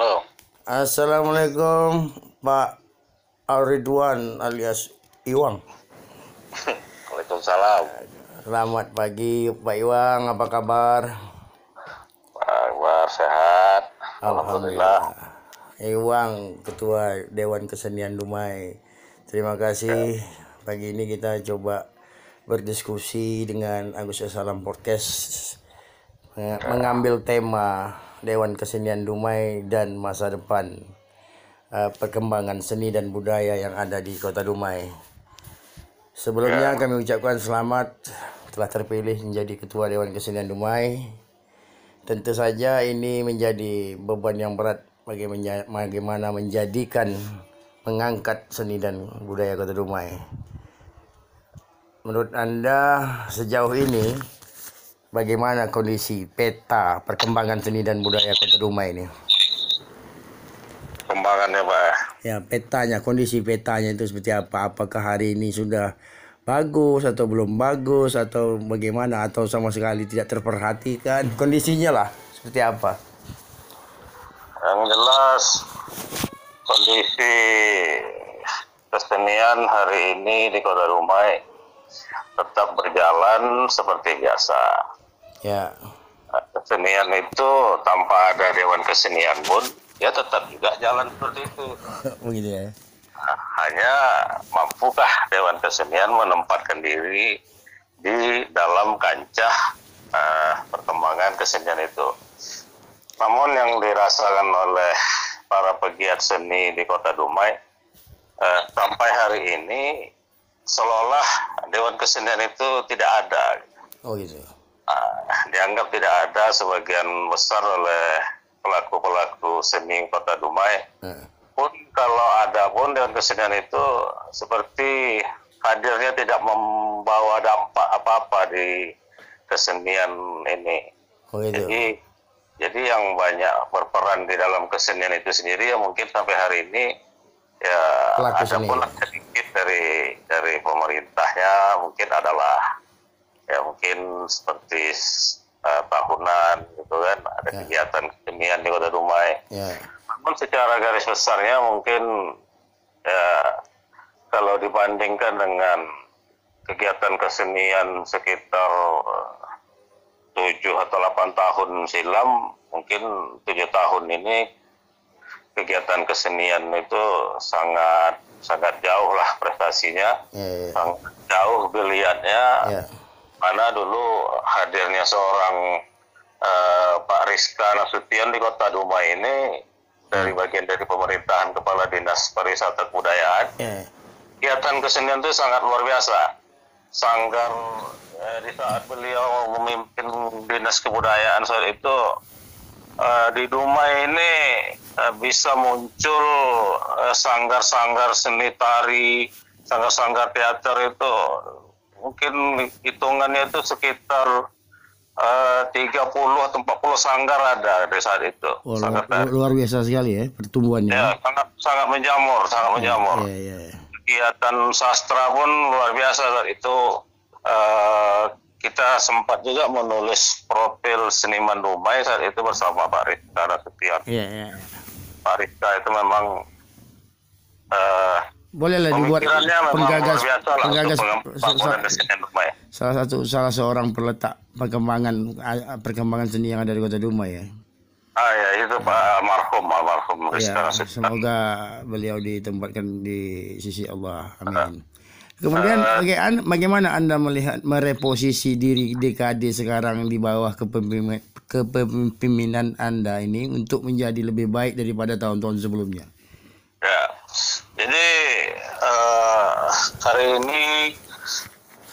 Halo. Assalamualaikum Pak Aridwan alias Iwang. Waalaikumsalam. Selamat pagi Pak Iwang, apa kabar? Pak Akbar sehat. Alhamdulillah. Iwang, Ketua Dewan Kesenian Dumai. Terima kasih. Pagi ini kita coba berdiskusi dengan Agus Salam Podcast Meng- mengambil tema Dewan Kesenian Dumai dan masa depan eh, perkembangan seni dan budaya yang ada di Kota Dumai. Sebelumnya kami ucapkan selamat telah terpilih menjadi Ketua Dewan Kesenian Dumai. Tentu saja ini menjadi beban yang berat bagaimana menjadikan mengangkat seni dan budaya Kota Dumai. Menurut Anda sejauh ini bagaimana kondisi peta perkembangan seni dan budaya Kota Dumai ini? Kembangannya Pak. Ya, petanya, kondisi petanya itu seperti apa? Apakah hari ini sudah bagus atau belum bagus atau bagaimana atau sama sekali tidak terperhatikan? Kondisinya lah seperti apa? Yang jelas kondisi kesenian hari ini di Kota Dumai tetap berjalan seperti biasa. Ya, Kesenian itu tanpa ada Dewan Kesenian pun ya tetap juga jalan seperti itu. begitu ya. Nah, hanya mampukah Dewan Kesenian menempatkan diri di dalam kancah eh, perkembangan kesenian itu. Namun yang dirasakan oleh para pegiat seni di Kota Dumai eh, sampai hari ini seolah Dewan Kesenian itu tidak ada. Oh gitu. Ah, dianggap tidak ada sebagian besar oleh pelaku-pelaku seni Kota Dumai Nah, pun kalau ada pun dengan kesenian itu seperti hadirnya tidak membawa dampak apa-apa di kesenian ini. oh gitu. Jadi jadi yang banyak berperan di dalam kesenian itu sendiri ya mungkin sampai hari ini ya Pelaku ada pula sedikit dari dari pemerintahnya mungkin adalah ya mungkin seperti eh, tahunan gitu kan ada Ya. kegiatan kesenian di Kota Dumai. Ya, Namun secara garis besarnya mungkin ya kalau dibandingkan dengan kegiatan kesenian sekitar eh, tujuh atau delapan tahun silam, mungkin tujuh tahun ini kegiatan kesenian itu sangat sangat jauh lah prestasinya, ya, ya. sangat jauh biliatnya ya. Mana dulu hadirnya seorang eh, Pak Rizka Nasution di Kota Dumai ini dari bagian dari pemerintahan Kepala Dinas Pariwisata Kebudayaan, ya. kegiatan kesenian itu sangat luar biasa. Sanggar eh, di saat beliau memimpin Dinas Kebudayaan saat itu eh, di Dumai ini eh, bisa muncul eh, sanggar-sanggar seni tari, sanggar-sanggar teater itu mungkin hitungannya itu sekitar eh, 30 atau 40 sanggar ada di saat itu. Oh, Sanggar luar, tari. luar biasa sekali ya pertumbuhannya. Ya, sangat sangat menjamur, sangat menjamur Ya, ya, ya. kegiatan sastra pun luar biasa saat itu eh, kita sempat juga menulis profil seniman Dumai saat itu bersama Pak Rizka Nasution. Ya, ya. Pak Rizka itu memang eh, Bolehlah dibuat penggagas penggagas Dumai. salah satu salah seorang peletak perkembangan ah, perkembangan seni yang ada di Kota Dumai ya. Ah ya itu Pak almarhum almarhum Ya, semoga beliau ditempatkan di sisi Allah. Amin. Kemudian baga- bagaimana Anda melihat mereposisi diri dekade sekarang di bawah kepemimpinan Anda ini untuk menjadi lebih baik daripada tahun-tahun sebelumnya? Ya, jadi eh, hari ini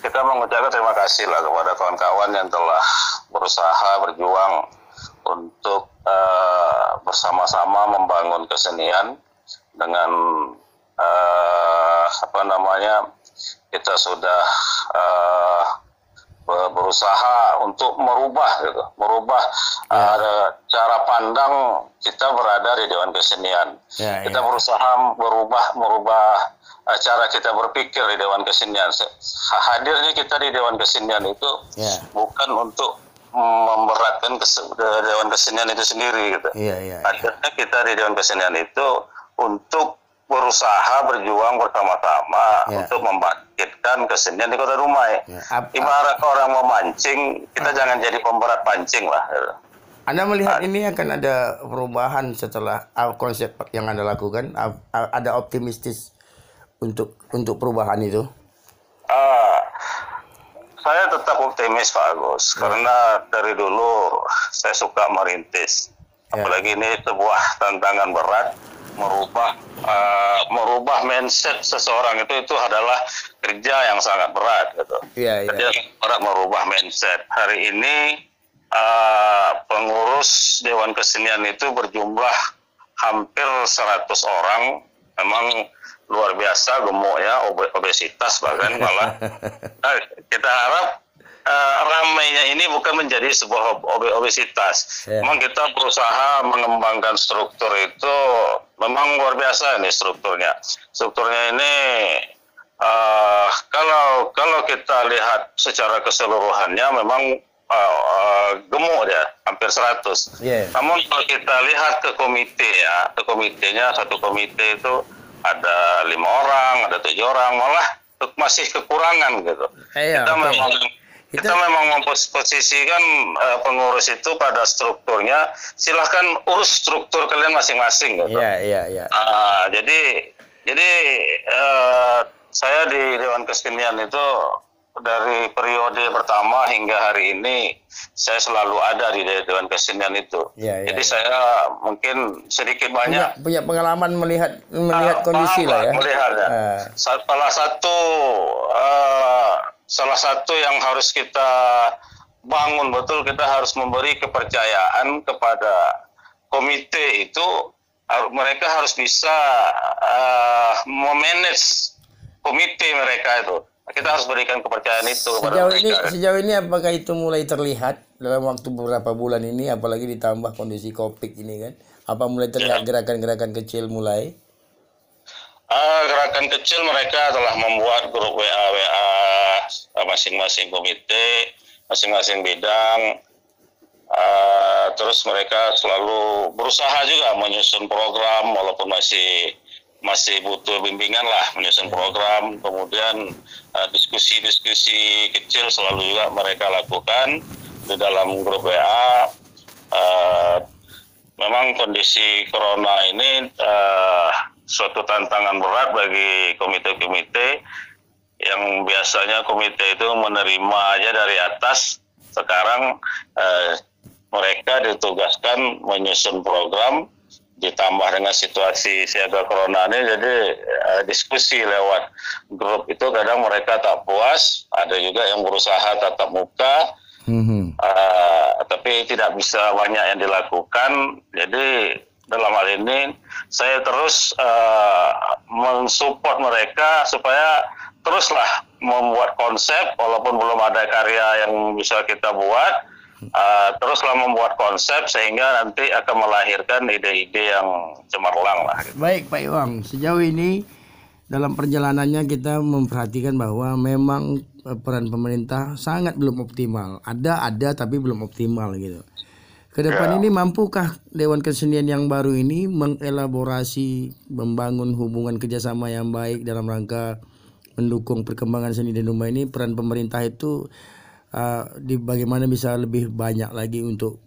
kita mengucapkan terima kasih lah kepada kawan-kawan yang telah berusaha berjuang untuk eh, bersama-sama membangun kesenian dengan eh, apa namanya kita sudah be- berusaha untuk merubah gitu, merubah eh, cara pandang kita berada di Dewan Kesenian. Ya, kita ya. berusaha merubah merubah cara kita berpikir di Dewan Kesenian. Se- Hadirnya kita di Dewan Kesenian itu Ya. bukan untuk memberatkan kes- Dewan Kesenian itu sendiri gitu. Iya, iya. iya. Akhirnya kita di Dewan Kesenian itu untuk berusaha berjuang bersama-sama Ya. untuk membangkitkan kesenian di Kota Dumai. Ya, ap- Ibarat orang mau mancing, kita jangan jadi pemberat pancing lah. gitu. Anda melihat ini akan ada perubahan setelah uh, konsep yang Anda lakukan? Uh, Ada optimistis untuk untuk perubahan itu? Ah, saya tetap optimis Pak Agus karena dari dulu saya suka merintis. Ya. Apalagi ini sebuah tantangan berat merubah ah, merubah mindset seseorang itu itu adalah kerja yang sangat berat gitu. Iya, iya. Kerja yang berat merubah mindset. Hari ini ah, pengurus Dewan Kesenian itu berjumlah hampir 100 orang. Memang luar biasa gemuk ya, obe- obesitas bahkan malah. Nah, kita harap eh, ramainya ini bukan menjadi sebuah ob- obesitas. Ya. Memang kita berusaha mengembangkan struktur itu memang luar biasa ini strukturnya. Strukturnya ini eh, kalau kalau kita lihat secara keseluruhannya memang eh, eh, gemuk ya, hampir 100. Iya. Namun kalau kita lihat ke komite ya, ke komitenya satu komite itu ada lima orang, ada tujuh orang, malah masih kekurangan gitu. Iya, kita oke. memang kita, Kita- memang memposisikan eh, pengurus itu pada strukturnya. Silahkan urus struktur kalian masing-masing gitu. Iya, iya, iya. Ah, jadi jadi eh, saya di Dewan Kesenian itu dari periode pertama hingga hari ini saya selalu ada di Dewan Kesenian itu. Iya, iya, jadi iya. saya mungkin sedikit banyak Punya, punya pengalaman melihat melihat Ah, kondisi lah ya. Melihat ya. Ah, Sa- Salah satu eh, salah satu yang harus kita bangun betul kita harus memberi kepercayaan kepada komite itu mereka harus bisa eh, memanage komite mereka itu. Kita harus berikan kepercayaan itu kepada sejauh ini mereka. sejauh ini apakah itu mulai terlihat dalam waktu beberapa bulan ini apalagi ditambah kondisi Covid ini kan? Apa mulai terlihat gerakan-gerakan kecil mulai? Ah, gerakan kecil mereka telah membuat grup WA WA ah, masing-masing komite, masing-masing bidang. Ah, terus mereka selalu berusaha juga menyusun program walaupun masih masih butuh bimbingan lah menyusun program. Kemudian ah, diskusi-diskusi kecil selalu juga mereka lakukan di dalam grup WA. Ah, memang kondisi corona ini eh, suatu tantangan berat bagi komite-komite yang biasanya komite itu menerima aja dari atas sekarang eh, mereka ditugaskan menyusun program ditambah dengan situasi siaga corona ini jadi eh, diskusi lewat grup itu kadang mereka tak puas ada juga yang berusaha tatap muka Mhm. Uh, tapi tidak bisa banyak yang dilakukan. Jadi dalam hal ini saya terus uh, mensupport mereka supaya teruslah membuat konsep walaupun belum ada karya yang bisa kita buat. Uh, teruslah membuat konsep sehingga nanti akan melahirkan ide-ide yang cemerlang lah. Baik Pak Iwang, sejauh ini dalam perjalanannya kita memperhatikan bahwa memang eh, peran pemerintah sangat belum optimal. Ada ada tapi belum optimal gitu. Ke depan ini mampukah Dewan Kesenian yang baru ini mengelaborasi, membangun hubungan kerjasama yang baik dalam rangka mendukung perkembangan seni dan rumah ini? Peran pemerintah itu eh, di bagaimana bisa lebih banyak lagi untuk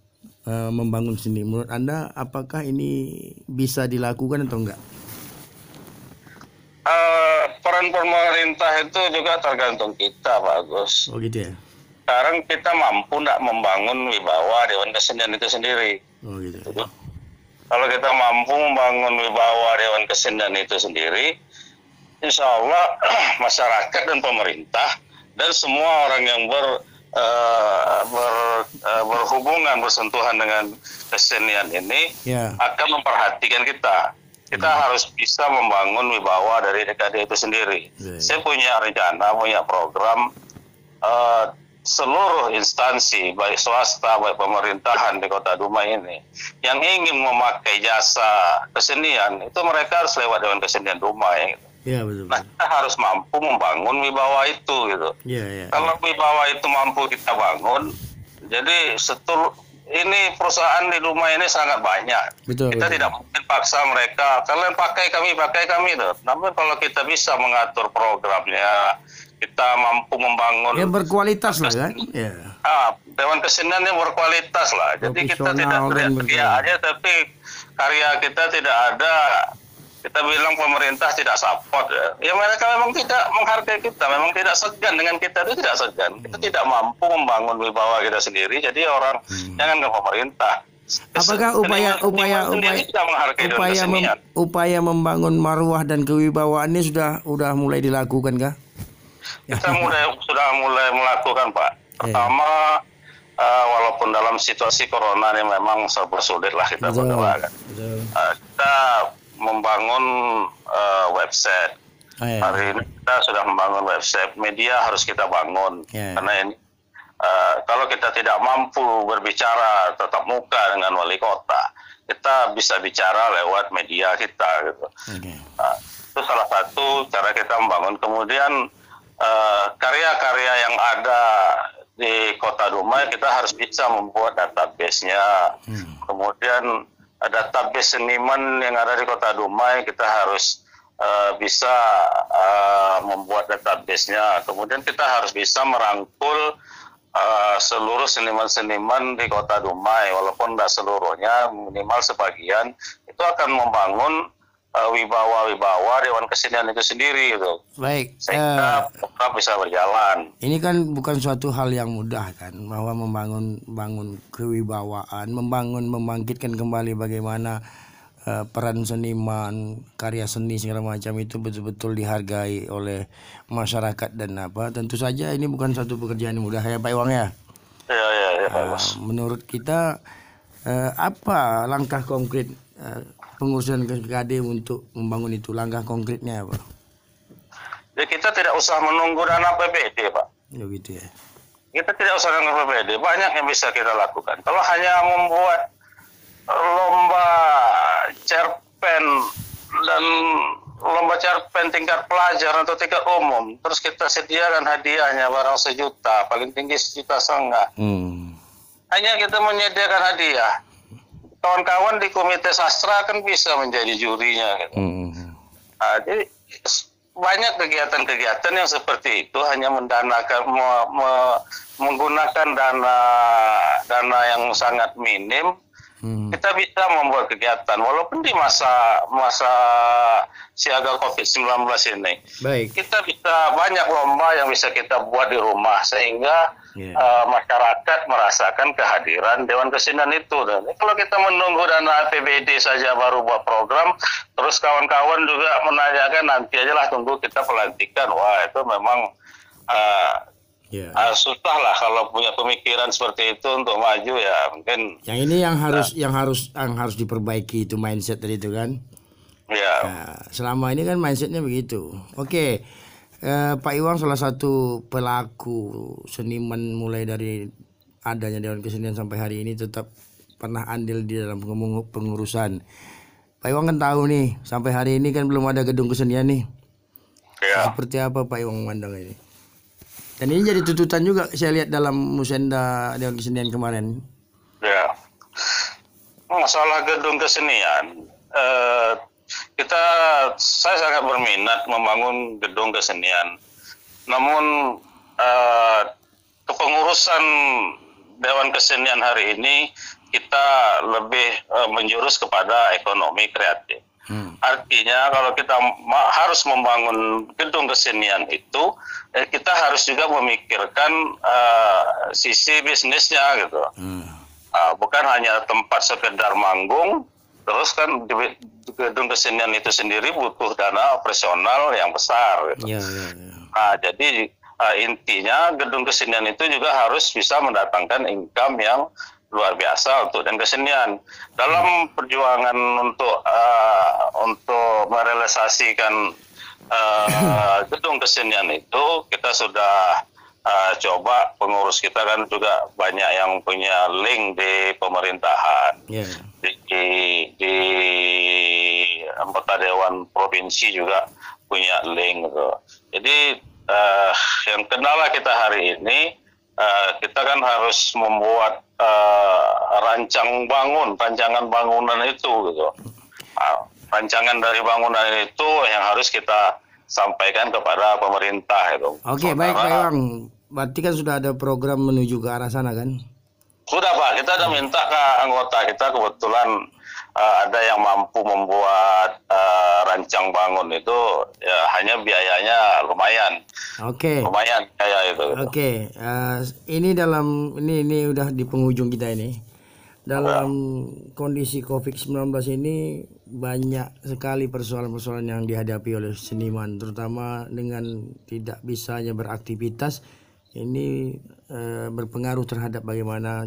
eh, membangun seni. Menurut Anda apakah ini bisa dilakukan atau enggak? Uh, peran pemerintah itu juga tergantung kita, Pak Agus. Oh gitu ya. sekarang kita mampu tidak membangun wibawa Dewan Kesenian itu sendiri. Oh gitu. Kalau kita mampu membangun wibawa Dewan Kesenian itu sendiri, insya Allah masyarakat dan pemerintah dan semua orang yang ber, eh, ber- eh, berhubungan bersentuhan dengan kesenian ini Ya. akan memperhatikan kita. Kita harus bisa membangun wibawa dari DKD itu sendiri. Ya. Saya punya rencana, punya program eh, seluruh instansi, baik swasta, baik pemerintahan di Kota Dumai ini, yang ingin memakai jasa kesenian, itu mereka harus lewat Dewan Kesenian Dumai. Ya betul. Nah, kita harus mampu membangun wibawa itu, gitu. Ya ya. Kalau wibawa itu mampu kita bangun, Jadi setul ini perusahaan di rumah ini sangat banyak. Betul, kita betul. tidak mungkin paksa mereka. Kalian pakai kami, pakai kami tuh. Namun kalau kita bisa mengatur programnya, kita mampu membangun Ya berkualitas lah kan. Ya. ah, dewan kesenian yang berkualitas lah. Jadi kita tidak teriak-teriak aja, tapi karya kita tidak ada. Kita bilang pemerintah tidak support ya. Ya mereka memang tidak menghargai kita, memang tidak segan dengan kita itu tidak segan. Kita tidak mampu membangun wibawa kita sendiri. Jadi orang jangan ke pemerintah. Apakah upaya upaya upaya upaya mem- upaya membangun marwah dan kewibawaan ini sudah sudah mulai dilakukan kah? kita mulai sudah mulai melakukan pak pertama eh, walaupun dalam situasi corona ini memang serba sulit lah kita berdoakan Betul. Eh, kita membangun eh, website Oh, ya. hari ini kita sudah membangun website media harus kita bangun Ya. karena ini eh, kalau kita tidak mampu berbicara tatap muka dengan wali kota kita bisa bicara lewat media kita gitu Oke. Nah, itu salah satu cara kita membangun. Kemudian eh, karya-karya yang ada di Kota Dumai kita harus bisa membuat database-nya. Kemudian eh, database seniman yang ada di Kota Dumai kita harus eh, bisa eh, membuat database-nya. Kemudian kita harus bisa merangkul eh, seluruh seniman-seniman di Kota Dumai, walaupun tidak seluruhnya, minimal sebagian, itu akan membangun eh, wibawa-wibawa Dewan Kesenian itu sendiri gitu. Baik. eh, Sehingga program bisa berjalan. ini kan bukan suatu hal yang mudah kan bahwa membangun bangun kewibawaan, membangun membangkitkan kembali bagaimana eh, peran seniman, karya seni segala macam itu betul-betul dihargai oleh masyarakat dan apa. Tentu saja ini bukan suatu pekerjaan yang mudah ya Pak Iwang ya. Ya, ya, ya, Nah, Bos. menurut kita eh, apa langkah konkret pengurusan KKD untuk membangun itu? Langkah konkretnya apa? Jadi kita tidak usah menunggu dana PBD, Pak. Ya gitu ya. Kita tidak usah dengan PBD, banyak yang bisa kita lakukan. Kalau hanya membuat lomba cerpen dan lomba cerpen tingkat pelajar atau tingkat umum, terus kita sediakan hadiahnya barang sejuta, paling tinggi sejuta setengah. Hmm. Hanya kita menyediakan hadiah. Kawan-kawan di komite sastra kan bisa menjadi jurinya. Gitu. Hmm. Nah, jadi banyak kegiatan-kegiatan yang seperti itu hanya mendanakan me- me- menggunakan dana dana yang sangat minim Hmm. kita bisa membuat kegiatan walaupun di masa masa siaga Covid-19 ini Baik. kita bisa banyak lomba yang bisa kita buat di rumah sehingga Iya. eh, masyarakat merasakan kehadiran Dewan Kesenian itu dan kalau kita menunggu dana APBD saja baru buat program terus kawan-kawan juga menanyakan nanti aja lah tunggu kita pelantikan wah itu memang eh, Ya. eh, susah lah kalau punya pemikiran seperti itu untuk maju ya mungkin Yang ini yang harus yang harus yang harus diperbaiki itu mindset tadi itu kan. ya Nah, selama ini kan mindsetnya begitu. Oke, eh, Pak Iwang salah satu pelaku seniman mulai dari adanya Dewan Kesenian sampai hari ini tetap pernah andil di dalam pengu- pengurusan. Pak Iwang kan tahu nih, sampai hari ini kan belum ada gedung kesenian nih. ya Seperti apa Pak Iwang memandang ini? Dan ini jadi tuntutan juga saya lihat dalam musenda Dewan Kesenian kemarin. Ya, masalah gedung kesenian, eh, kita saya sangat berminat membangun gedung kesenian. Namun eh, kepengurusan Dewan Kesenian hari ini kita lebih eh, menjurus kepada ekonomi kreatif. Hmm. Artinya kalau kita harus membangun gedung kesenian itu, eh, kita harus juga memikirkan eh, sisi bisnisnya gitu. Hmm. Ah, bukan hanya tempat sekedar manggung, terus kan di, di gedung kesenian itu sendiri butuh dana operasional yang besar. Gitu. Ya, ya, ya. Nah, jadi ah, intinya gedung kesenian itu juga harus bisa mendatangkan income yang luar biasa untuk dan kesenian. Dalam perjuangan untuk ah, untuk merealisasikan ah, gedung kesenian itu kita sudah ah, coba pengurus kita kan juga banyak yang punya link di pemerintahan Ya. di, di, di anggota dewan provinsi juga punya link gitu. Jadi eh, yang kendala kita hari ini uh, kita kan harus membuat uh, rancang bangun, rancangan bangunan itu gitu. Uh, rancangan dari bangunan itu yang harus kita sampaikan kepada pemerintah itu. Oke, okay, baik Pak Iwang. Berarti kan sudah ada program menuju ke arah sana kan? Sudah Pak, kita ada minta ke anggota kita kebetulan uh, ada yang mampu membuat uh, rancang bangun itu ya hanya biayanya lumayan. Oke. Okay. Lumayan kayak itu. Oke, okay. uh, ini dalam ini ini udah di penghujung kita ini. Dalam ya. kondisi Covid-19 ini banyak sekali persoalan-persoalan yang dihadapi oleh seniman terutama dengan tidak bisanya beraktivitas ini uh, berpengaruh terhadap bagaimana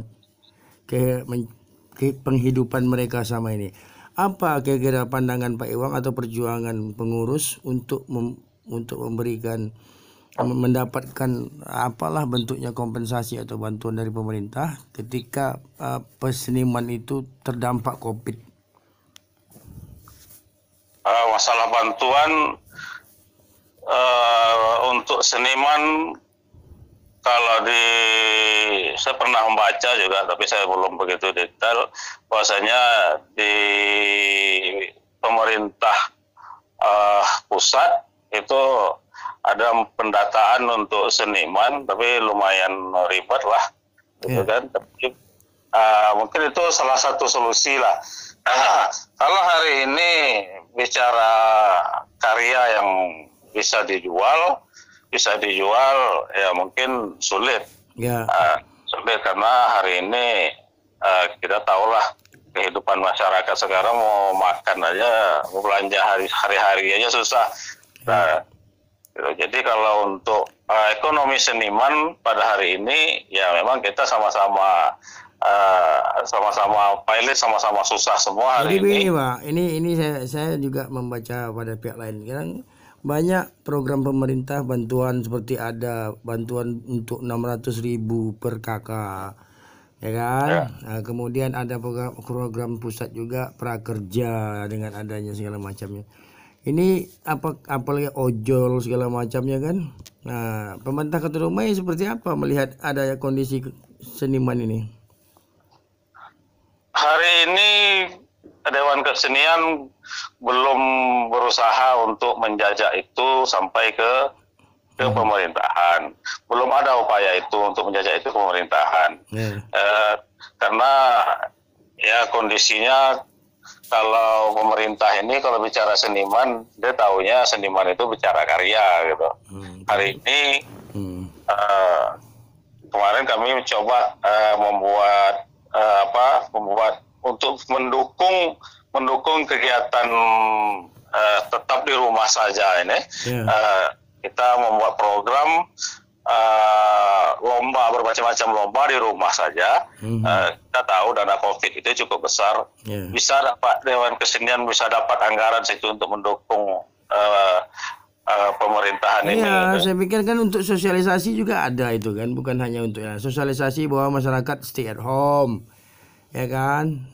ke, men, ke penghidupan mereka sama ini. Apa kira-kira pandangan Pak Iwang atau perjuangan pengurus untuk mem, untuk memberikan mendapatkan apalah bentuknya kompensasi atau bantuan dari pemerintah ketika uh, peseniman itu terdampak Covid? Uh, masalah bantuan uh, untuk seniman kalau di saya pernah membaca juga tapi saya belum begitu detail bahwasanya di pemerintah uh, pusat itu ada pendataan untuk seniman tapi lumayan ribet lah gitu yeah. kan tapi uh, mungkin itu salah satu solusi lah kalau hari ini bicara karya yang bisa dijual bisa dijual ya mungkin sulit. Ya. Uh, sulit karena hari ini uh, kita tahulah kehidupan masyarakat sekarang mau makan aja, mau belanja hari hari aja susah. Nah, gitu. Jadi kalau untuk uh, ekonomi seniman pada hari ini ya memang kita sama-sama sama-sama pilot sama-sama susah semua hari Jadi ini. Pak, ini ini saya saya juga membaca pada pihak lain. Sekarang banyak program pemerintah bantuan seperti ada bantuan untuk 600 ribu per kakak ya kan? Ya. Nah, kemudian ada program, program pusat juga prakerja dengan adanya segala macamnya. Ini apa apalagi ojol segala macamnya kan? Nah pemerintah kota Rumai seperti apa melihat ada kondisi seniman ini? Hari ini Dewan Kesenian belum berusaha untuk menjajak itu sampai ke ke hmm. pemerintahan. Belum ada upaya itu untuk menjajak itu pemerintahan. Yeah. Eh, karena ya kondisinya kalau pemerintah ini kalau bicara seniman dia tahunya seniman itu bicara karya gitu. Hmm. Hari ini hmm. eh, kemarin kami mencoba eh, membuat eh, apa membuat untuk mendukung mendukung kegiatan uh, tetap di rumah saja ini yeah. Ya. uh, kita membuat program uh, lomba bermacam-macam lomba di rumah saja mm-hmm. uh, kita tahu dana covid itu cukup besar yeah. bisa dapat dewan kesenian bisa dapat anggaran situ untuk mendukung uh, uh, pemerintahan iya, ini. Iya, saya pikir kan untuk sosialisasi juga ada itu kan, bukan hanya untuk ya, sosialisasi bahwa masyarakat stay at home, ya kan,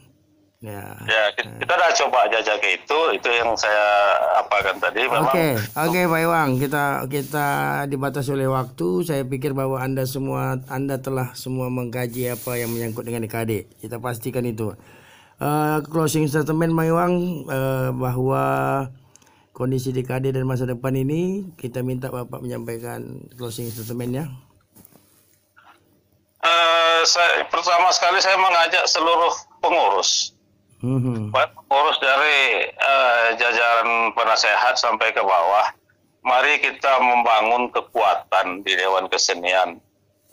Ya, ya kita udah coba jajak itu, itu yang saya apakan tadi. Oke, okay. oke okay, Pak Iwang, kita kita dibatasi oleh waktu. Saya pikir bahwa anda semua anda telah semua mengkaji apa yang menyangkut dengan DKD. Kita pastikan itu. Uh, closing statement Pak Iwang uh, bahwa kondisi DKD dan masa depan ini kita minta Bapak menyampaikan closing statementnya. Uh, saya, pertama sekali saya mengajak seluruh pengurus Mm-hmm. Urus dari uh, jajaran penasehat sampai ke bawah, mari kita membangun kekuatan di Dewan Kesenian.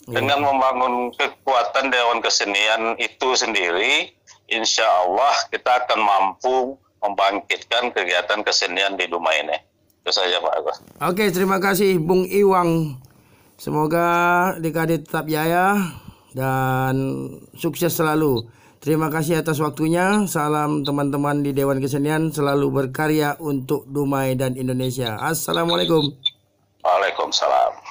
Yeah. Dengan membangun kekuatan Dewan Kesenian itu sendiri, insya Allah kita akan mampu membangkitkan kegiatan kesenian di rumah ini. Itu saja Pak Agus. Oke, terima kasih Bung Iwang. Semoga DKD tetap jaya dan sukses selalu. Terima kasih atas waktunya. Salam teman-teman di Dewan Kesenian selalu berkarya untuk Dumai dan Indonesia. Assalamualaikum. Waalaikumsalam.